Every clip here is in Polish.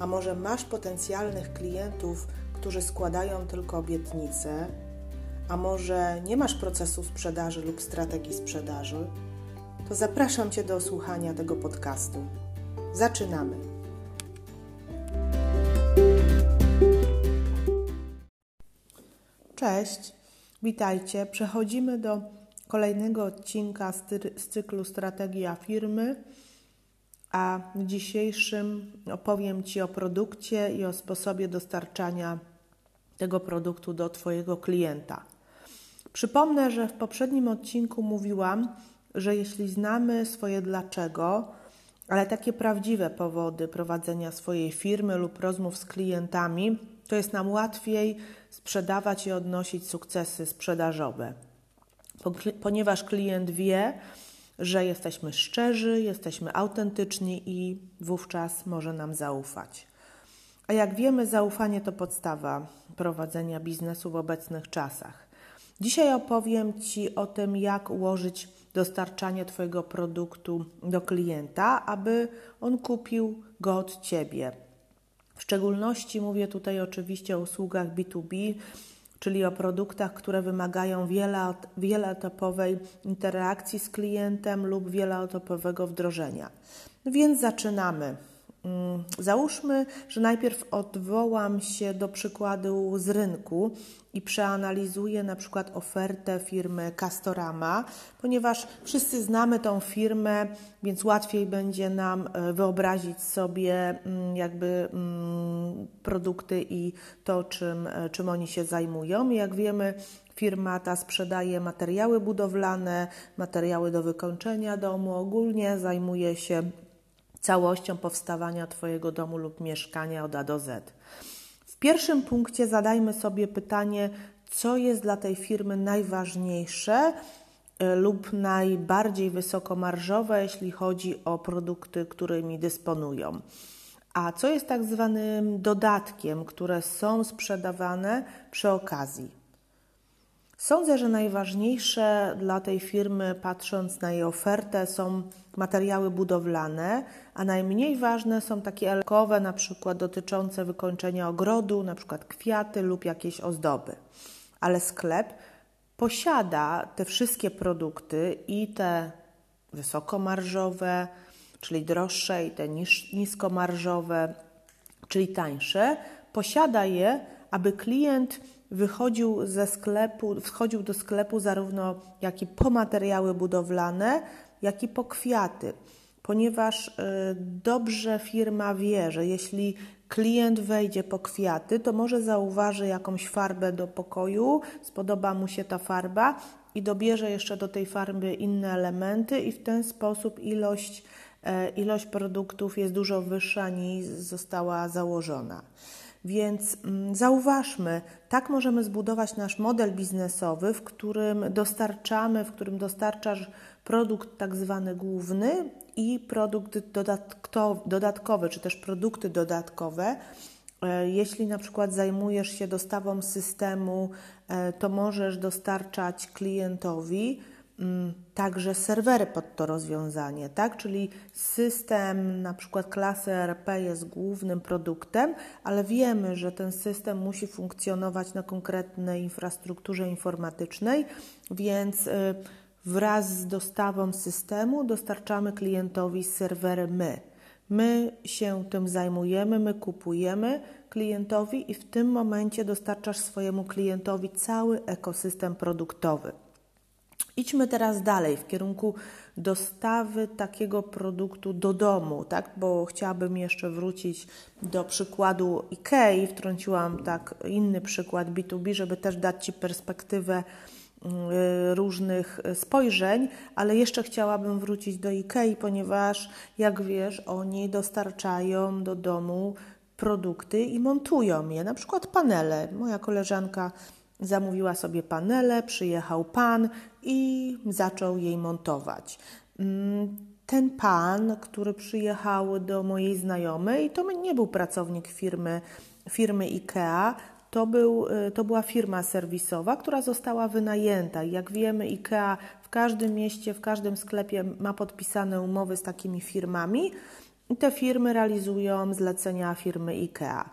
a może masz potencjalnych klientów, którzy składają tylko obietnice, a może nie masz procesu sprzedaży lub strategii sprzedaży, to zapraszam Cię do słuchania tego podcastu. Zaczynamy. Cześć, witajcie. Przechodzimy do kolejnego odcinka z cyklu Strategia firmy a w dzisiejszym opowiem Ci o produkcie i o sposobie dostarczania tego produktu do Twojego klienta. Przypomnę, że w poprzednim odcinku mówiłam, że jeśli znamy swoje dlaczego, ale takie prawdziwe powody prowadzenia swojej firmy lub rozmów z klientami, to jest nam łatwiej sprzedawać i odnosić sukcesy sprzedażowe. Ponieważ klient wie, że jesteśmy szczerzy, jesteśmy autentyczni i wówczas może nam zaufać. A jak wiemy, zaufanie to podstawa prowadzenia biznesu w obecnych czasach. Dzisiaj opowiem Ci o tym, jak ułożyć dostarczanie Twojego produktu do klienta, aby on kupił go od Ciebie. W szczególności mówię tutaj oczywiście o usługach B2B, czyli o produktach, które wymagają wieloetapowej interakcji z klientem lub wieloetapowego wdrożenia. Więc zaczynamy. Mm, załóżmy, że najpierw odwołam się do przykładu z rynku i przeanalizuję na przykład ofertę firmy Castorama, ponieważ wszyscy znamy tą firmę, więc łatwiej będzie nam e, wyobrazić sobie mm, jakby mm, produkty i to, czym, e, czym oni się zajmują. Jak wiemy, Firma ta sprzedaje materiały budowlane, materiały do wykończenia domu, ogólnie zajmuje się całością powstawania Twojego domu lub mieszkania od A do Z. W pierwszym punkcie zadajmy sobie pytanie, co jest dla tej firmy najważniejsze e, lub najbardziej wysokomarżowe, jeśli chodzi o produkty, którymi dysponują. A co jest tak zwanym dodatkiem, które są sprzedawane przy okazji? Sądzę, że najważniejsze dla tej firmy, patrząc na jej ofertę, są materiały budowlane, a najmniej ważne są takie elkowe, na przykład dotyczące wykończenia ogrodu, na przykład kwiaty lub jakieś ozdoby. Ale sklep posiada te wszystkie produkty i te wysokomarżowe, czyli droższe, i te niskomarżowe, czyli tańsze, posiada je, aby klient wychodził ze sklepu, wchodził do sklepu zarówno jak i po materiały budowlane, jak i po kwiaty, ponieważ y, dobrze firma wie, że jeśli klient wejdzie po kwiaty, to może zauważy jakąś farbę do pokoju, spodoba mu się ta farba i dobierze jeszcze do tej farby inne elementy i w ten sposób ilość, e, ilość produktów jest dużo wyższa niż została założona. Więc mm, zauważmy, tak możemy zbudować nasz model biznesowy, w którym dostarczamy, w którym dostarczasz produkt tak zwany główny i produkt dodatkowy, czy też produkty dodatkowe. E, jeśli na przykład zajmujesz się dostawą systemu, e, to możesz dostarczać klientowi także serwery pod to rozwiązanie, tak? Czyli system na przykład klasy ERP jest głównym produktem, ale wiemy, że ten system musi funkcjonować na konkretnej infrastrukturze informatycznej, więc y, wraz z dostawą systemu dostarczamy klientowi serwery my. My się tym zajmujemy, my kupujemy klientowi i w tym momencie dostarczasz swojemu klientowi cały ekosystem produktowy. Idźmy teraz dalej w kierunku dostawy takiego produktu do domu, tak? Bo chciałabym jeszcze wrócić do przykładu IKEA. Wtrąciłam tak inny przykład B2B, żeby też dać Ci perspektywę y, różnych spojrzeń, ale jeszcze chciałabym wrócić do IKEA, ponieważ jak wiesz, oni dostarczają do domu produkty i montują je, na przykład panele. Moja koleżanka zamówiła sobie panele, przyjechał pan i zaczął jej montować. Mm, ten pan, który przyjechał do mojej znajomej, to nie był pracownik firmy, firmy IKEA, to, był, y, to była firma serwisowa, która została wynajęta. Jak wiemy, IKEA w każdym mieście, w każdym sklepie ma podpisane umowy z takimi firmami i te firmy realizują zlecenia firmy IKEA.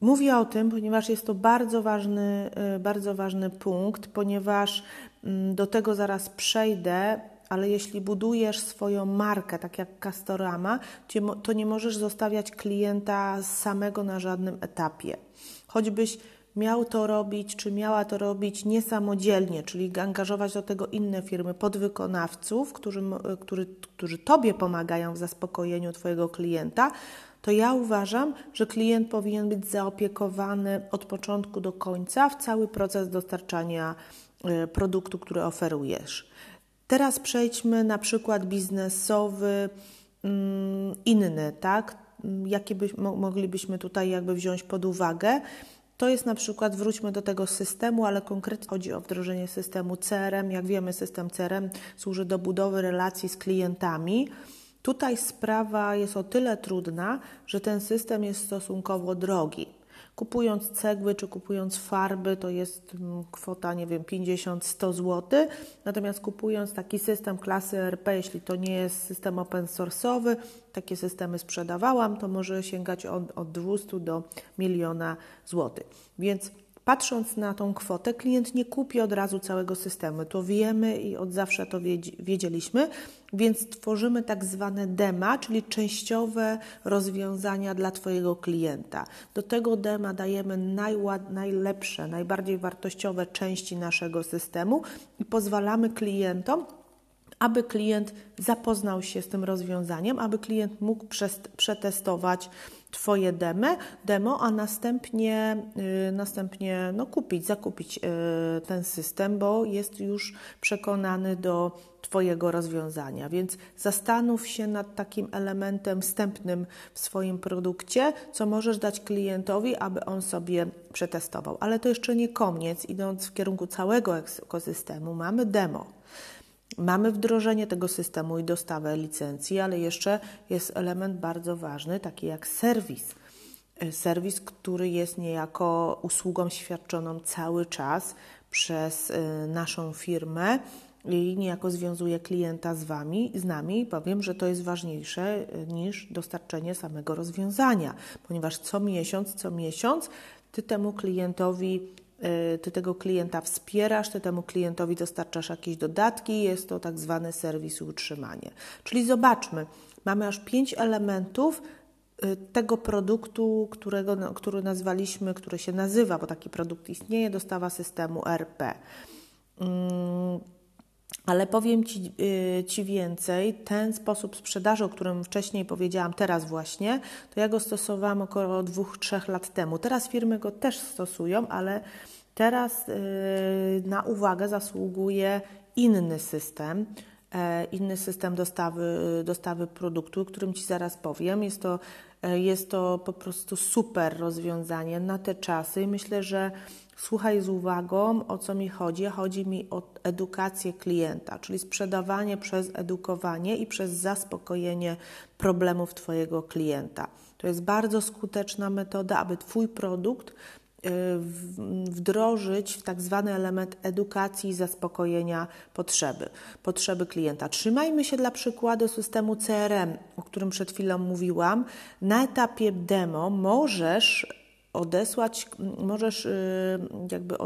Mówię o tym, ponieważ jest to bardzo ważny, y, bardzo ważny punkt, ponieważ mm, do tego zaraz przejdę, ale jeśli budujesz swoją markę, tak jak Castorama, to nie możesz zostawiać klienta samego na żadnym etapie. Choćbyś miał to robić, czy miała to robić niesamodzielnie, czyli angażować do tego inne firmy, podwykonawców, którzy, którzy, którzy Tobie pomagają w zaspokojeniu Twojego klienta, to ja uważam, że klient powinien być zaopiekowany od początku do końca w cały proces dostarczania y, produktu, który oferujesz. Teraz przejdźmy na przykład biznesowy, mm, inny, tak? Jakie by, moglibyśmy tutaj jakby wziąć pod uwagę? To jest na przykład, wróćmy do tego systemu, ale konkretnie chodzi o wdrożenie systemu CRM. Jak wiemy, system CRM służy do budowy relacji z klientami. Tutaj sprawa jest o tyle trudna, że ten system jest stosunkowo drogi. Kupując cegły czy kupując farby, to jest mm, kwota, nie wiem, 50-100 zł. Natomiast kupując taki system klasy RP, jeśli to nie jest system open source'owy, takie systemy sprzedawałam, to może sięgać od, od 200 do miliona złotych. Więc patrząc na tą kwotę, klient nie kupi od razu całego systemu. To wiemy i od zawsze to wiedzieliśmy, więc tworzymy tak zwane dema, czyli częściowe rozwiązania dla Twojego klienta. Do tego dema dajemy najlepsze, najbardziej wartościowe części naszego systemu i pozwalamy klientom aby klient zapoznał się z tym rozwiązaniem, aby klient mógł przetestować Twoje demo, demo a następnie, yy, następnie no, kupić, zakupić yy, ten system, bo jest już przekonany do Twojego rozwiązania. Więc zastanów się nad takim elementem wstępnym w swoim produkcie, co możesz dać klientowi, aby on sobie przetestował. Ale to jeszcze nie koniec, idąc w kierunku całego ekosystemu, mamy demo. Mamy wdrożenie tego systemu i dostawę licencji, ale jeszcze jest element bardzo ważny, taki jak serwis. E, serwis, który jest niejako usługą świadczoną cały czas przez e, naszą firmę i niejako związuje klienta z Wami, z nami. Powiem, że to jest ważniejsze e, niż dostarczenie samego rozwiązania, ponieważ co miesiąc, co miesiąc Ty temu klientowi ty tego klienta wspierasz, ty temu klientowi dostarczasz jakieś dodatki, jest to tak zwany serwis i utrzymanie. Czyli zobaczmy, mamy aż pięć elementów y, tego produktu, którego, który nazwaliśmy, który się nazywa, bo taki produkt istnieje, dostawa systemu RP. Ale powiem Ci, yy, Ci więcej, ten sposób sprzedaży, o którym wcześniej powiedziałam, teraz właśnie, to ja go stosowałam około dwóch, trzech lat temu. Teraz firmy go też stosują, ale teraz yy, na uwagę zasługuje inny system, e, inny system dostawy, dostawy produktu, o którym Ci zaraz powiem. Jest to, jest to po prostu super rozwiązanie na te czasy i myślę, że Słuchaj z uwagą, o co mi chodzi. Chodzi mi o edukację klienta, czyli sprzedawanie przez edukowanie i przez zaspokojenie problemów Twojego klienta. To jest bardzo skuteczna metoda, aby Twój produkt wdrożyć w tak zwany element edukacji i zaspokojenia potrzeby, potrzeby klienta. Trzymajmy się dla przykładu systemu CRM, o którym przed chwilą mówiłam. Na etapie demo możesz odesłać, możesz y, jakby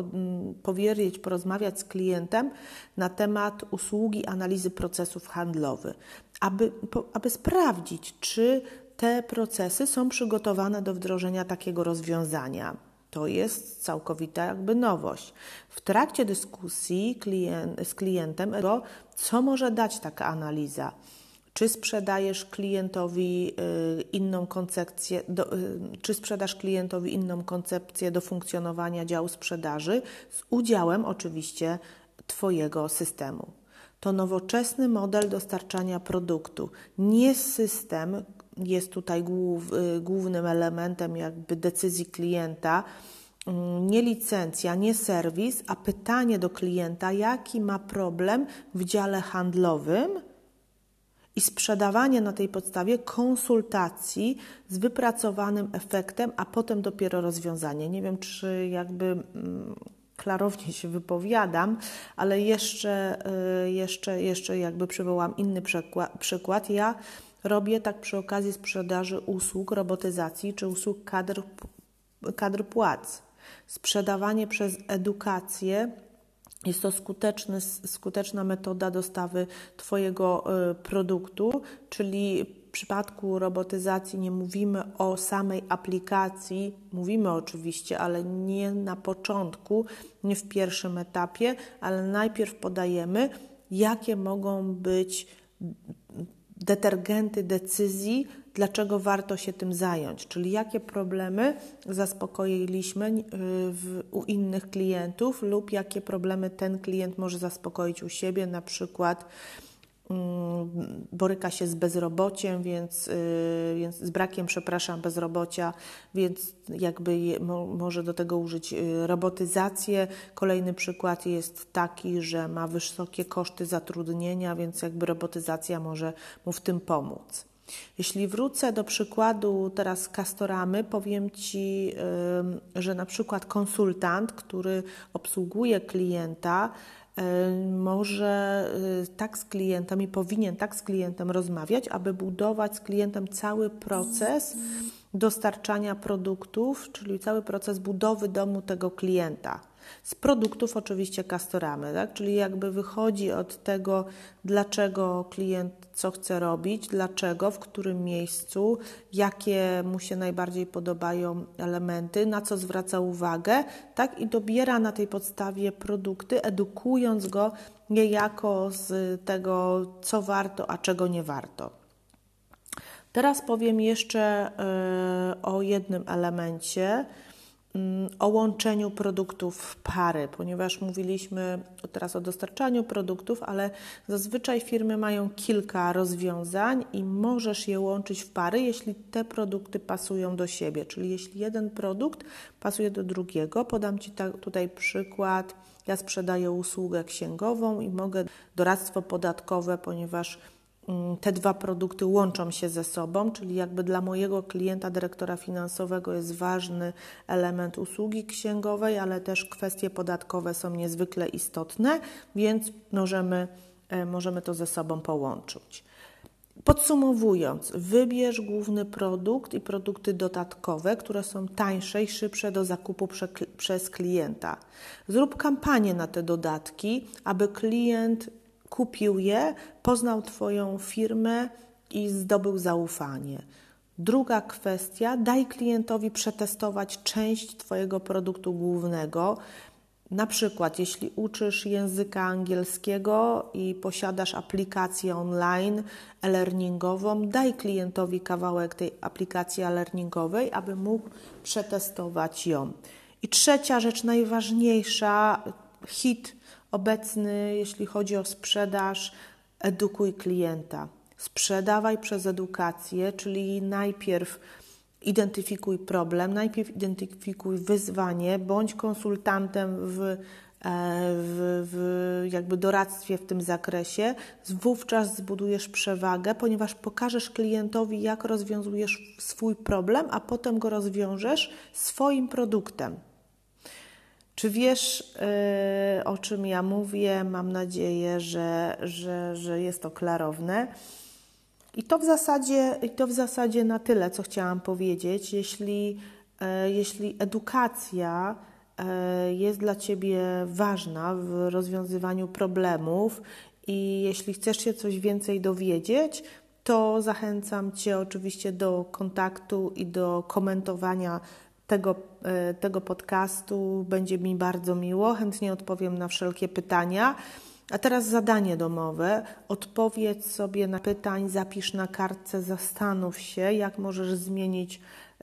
powierzyć, porozmawiać z klientem na temat usługi analizy procesów handlowych, aby, aby sprawdzić, czy te procesy są przygotowane do wdrożenia takiego rozwiązania. To jest całkowita jakby nowość. W trakcie dyskusji z klientem, co może dać taka analiza? Czy sprzedajesz klientowi y, inną koncepcję, do, y, czy sprzedasz klientowi inną koncepcję do funkcjonowania działu sprzedaży z udziałem oczywiście Twojego systemu. To nowoczesny model dostarczania produktu. Nie system jest tutaj głów, y, głównym elementem jakby decyzji klienta, mm, nie licencja, nie serwis, a pytanie do klienta, jaki ma problem w dziale handlowym i sprzedawanie na tej podstawie konsultacji z wypracowanym efektem, a potem dopiero rozwiązanie. Nie wiem, czy jakby mm, klarownie się wypowiadam, ale jeszcze, y, jeszcze, jeszcze jakby przywołam inny przykład. Ja robię tak przy okazji sprzedaży usług robotyzacji czy usług kadr, kadr płac. Sprzedawanie przez edukację jest to skuteczny, skuteczna metoda dostawy Twojego y, produktu, czyli przypadku robotyzacji nie mówimy o samej aplikacji, mówimy oczywiście, ale nie na początku, nie w pierwszym etapie, ale najpierw podajemy, jakie mogą być detergenty decyzji, dlaczego warto się tym zająć, czyli jakie problemy zaspokoiliśmy y, w, u innych klientów lub jakie problemy ten klient może zaspokoić u siebie, na przykład boryka się z bezrobociem, więc, y, więc z brakiem, przepraszam, bezrobocia, więc jakby je, mo, może do tego użyć y, robotyzację. Kolejny przykład jest taki, że ma wysokie koszty zatrudnienia, więc jakby robotyzacja może mu w tym pomóc. Jeśli wrócę do przykładu teraz Castoramy, powiem Ci, że na przykład konsultant, który obsługuje klienta, może y, tak z klientem i powinien tak z klientem rozmawiać, aby budować z klientem cały proces dostarczania produktów, czyli cały proces budowy domu tego klienta. Z produktów oczywiście Castoramy, tak? czyli jakby wychodzi od tego, dlaczego klient co chce robić, dlaczego, w którym miejscu, jakie mu się najbardziej podobają elementy, na co zwraca uwagę, tak? i dobiera na tej podstawie produkty, edukując go niejako z tego, co warto, a czego nie warto. Teraz powiem jeszcze y, o jednym elemencie, o łączeniu produktów pary, ponieważ mówiliśmy teraz o dostarczaniu produktów, ale zazwyczaj firmy mają kilka rozwiązań i możesz je łączyć w pary, jeśli te produkty pasują do siebie. Czyli jeśli jeden produkt pasuje do drugiego, podam Ci tutaj przykład. Ja sprzedaję usługę księgową i mogę doradztwo podatkowe, ponieważ Mm, te dwa produkty łączą się ze sobą, czyli jakby dla mojego klienta, dyrektora finansowego jest ważny element usługi księgowej, ale też kwestie podatkowe są niezwykle istotne, więc możemy, e, możemy to ze sobą połączyć. Podsumowując, wybierz główny produkt i produkty dodatkowe, które są tańsze i szybsze do zakupu prze, przez klienta. Zrób kampanię na te dodatki, aby klient kupił je, poznał Twoją firmę i zdobył zaufanie. Druga kwestia, daj klientowi przetestować część Twojego produktu głównego. Na przykład, jeśli uczysz języka angielskiego i posiadasz aplikację online e-learningową, daj klientowi kawałek tej aplikacji e-learningowej, aby mógł przetestować ją. I trzecia rzecz, najważniejsza, hit obecny, jeśli chodzi o sprzedaż, edukuj klienta. Sprzedawaj przez edukację, czyli najpierw identyfikuj problem, najpierw identyfikuj wyzwanie, bądź konsultantem w, e, w, w jakby doradztwie w tym zakresie, wówczas zbudujesz przewagę, ponieważ pokażesz klientowi, jak rozwiązujesz swój problem, a potem go rozwiążesz swoim produktem. Czy wiesz, yy, o czym ja mówię? Mam nadzieję, że, że, że jest to klarowne. I to, w zasadzie, I to w zasadzie na tyle, co chciałam powiedzieć. Jeśli, yy, jeśli edukacja yy, jest dla Ciebie ważna w rozwiązywaniu problemów i jeśli chcesz się coś więcej dowiedzieć, to zachęcam Cię oczywiście do kontaktu i do komentowania tego, e, tego podcastu. Będzie mi bardzo miło. Chętnie odpowiem na wszelkie pytania. A teraz zadanie domowe. Odpowiedz sobie na pytań, zapisz na kartce, zastanów się, jak możesz zmienić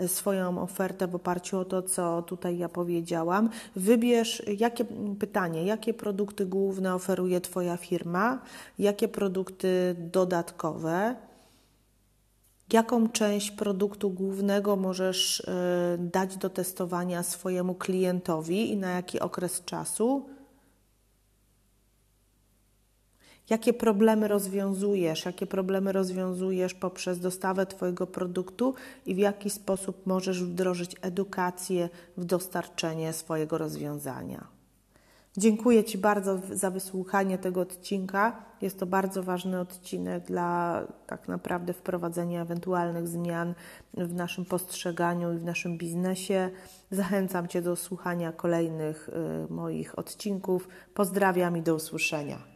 swoją ofertę w oparciu o to, co tutaj ja powiedziałam. Wybierz jakie pytanie, jakie produkty główne oferuje Twoja firma, jakie produkty dodatkowe, jaką część produktu głównego możesz y, dać do testowania swojemu klientowi i na jaki okres czasu. Jakie problemy rozwiązujesz, jakie problemy rozwiązujesz poprzez dostawę Twojego produktu i w jaki sposób możesz wdrożyć edukację w dostarczenie swojego rozwiązania. Dziękuję Ci bardzo za wysłuchanie tego odcinka. Jest to bardzo ważny odcinek dla tak naprawdę wprowadzenia ewentualnych zmian w naszym postrzeganiu i w naszym biznesie. Zachęcam Cię do słuchania kolejnych y, moich odcinków. Pozdrawiam i do usłyszenia.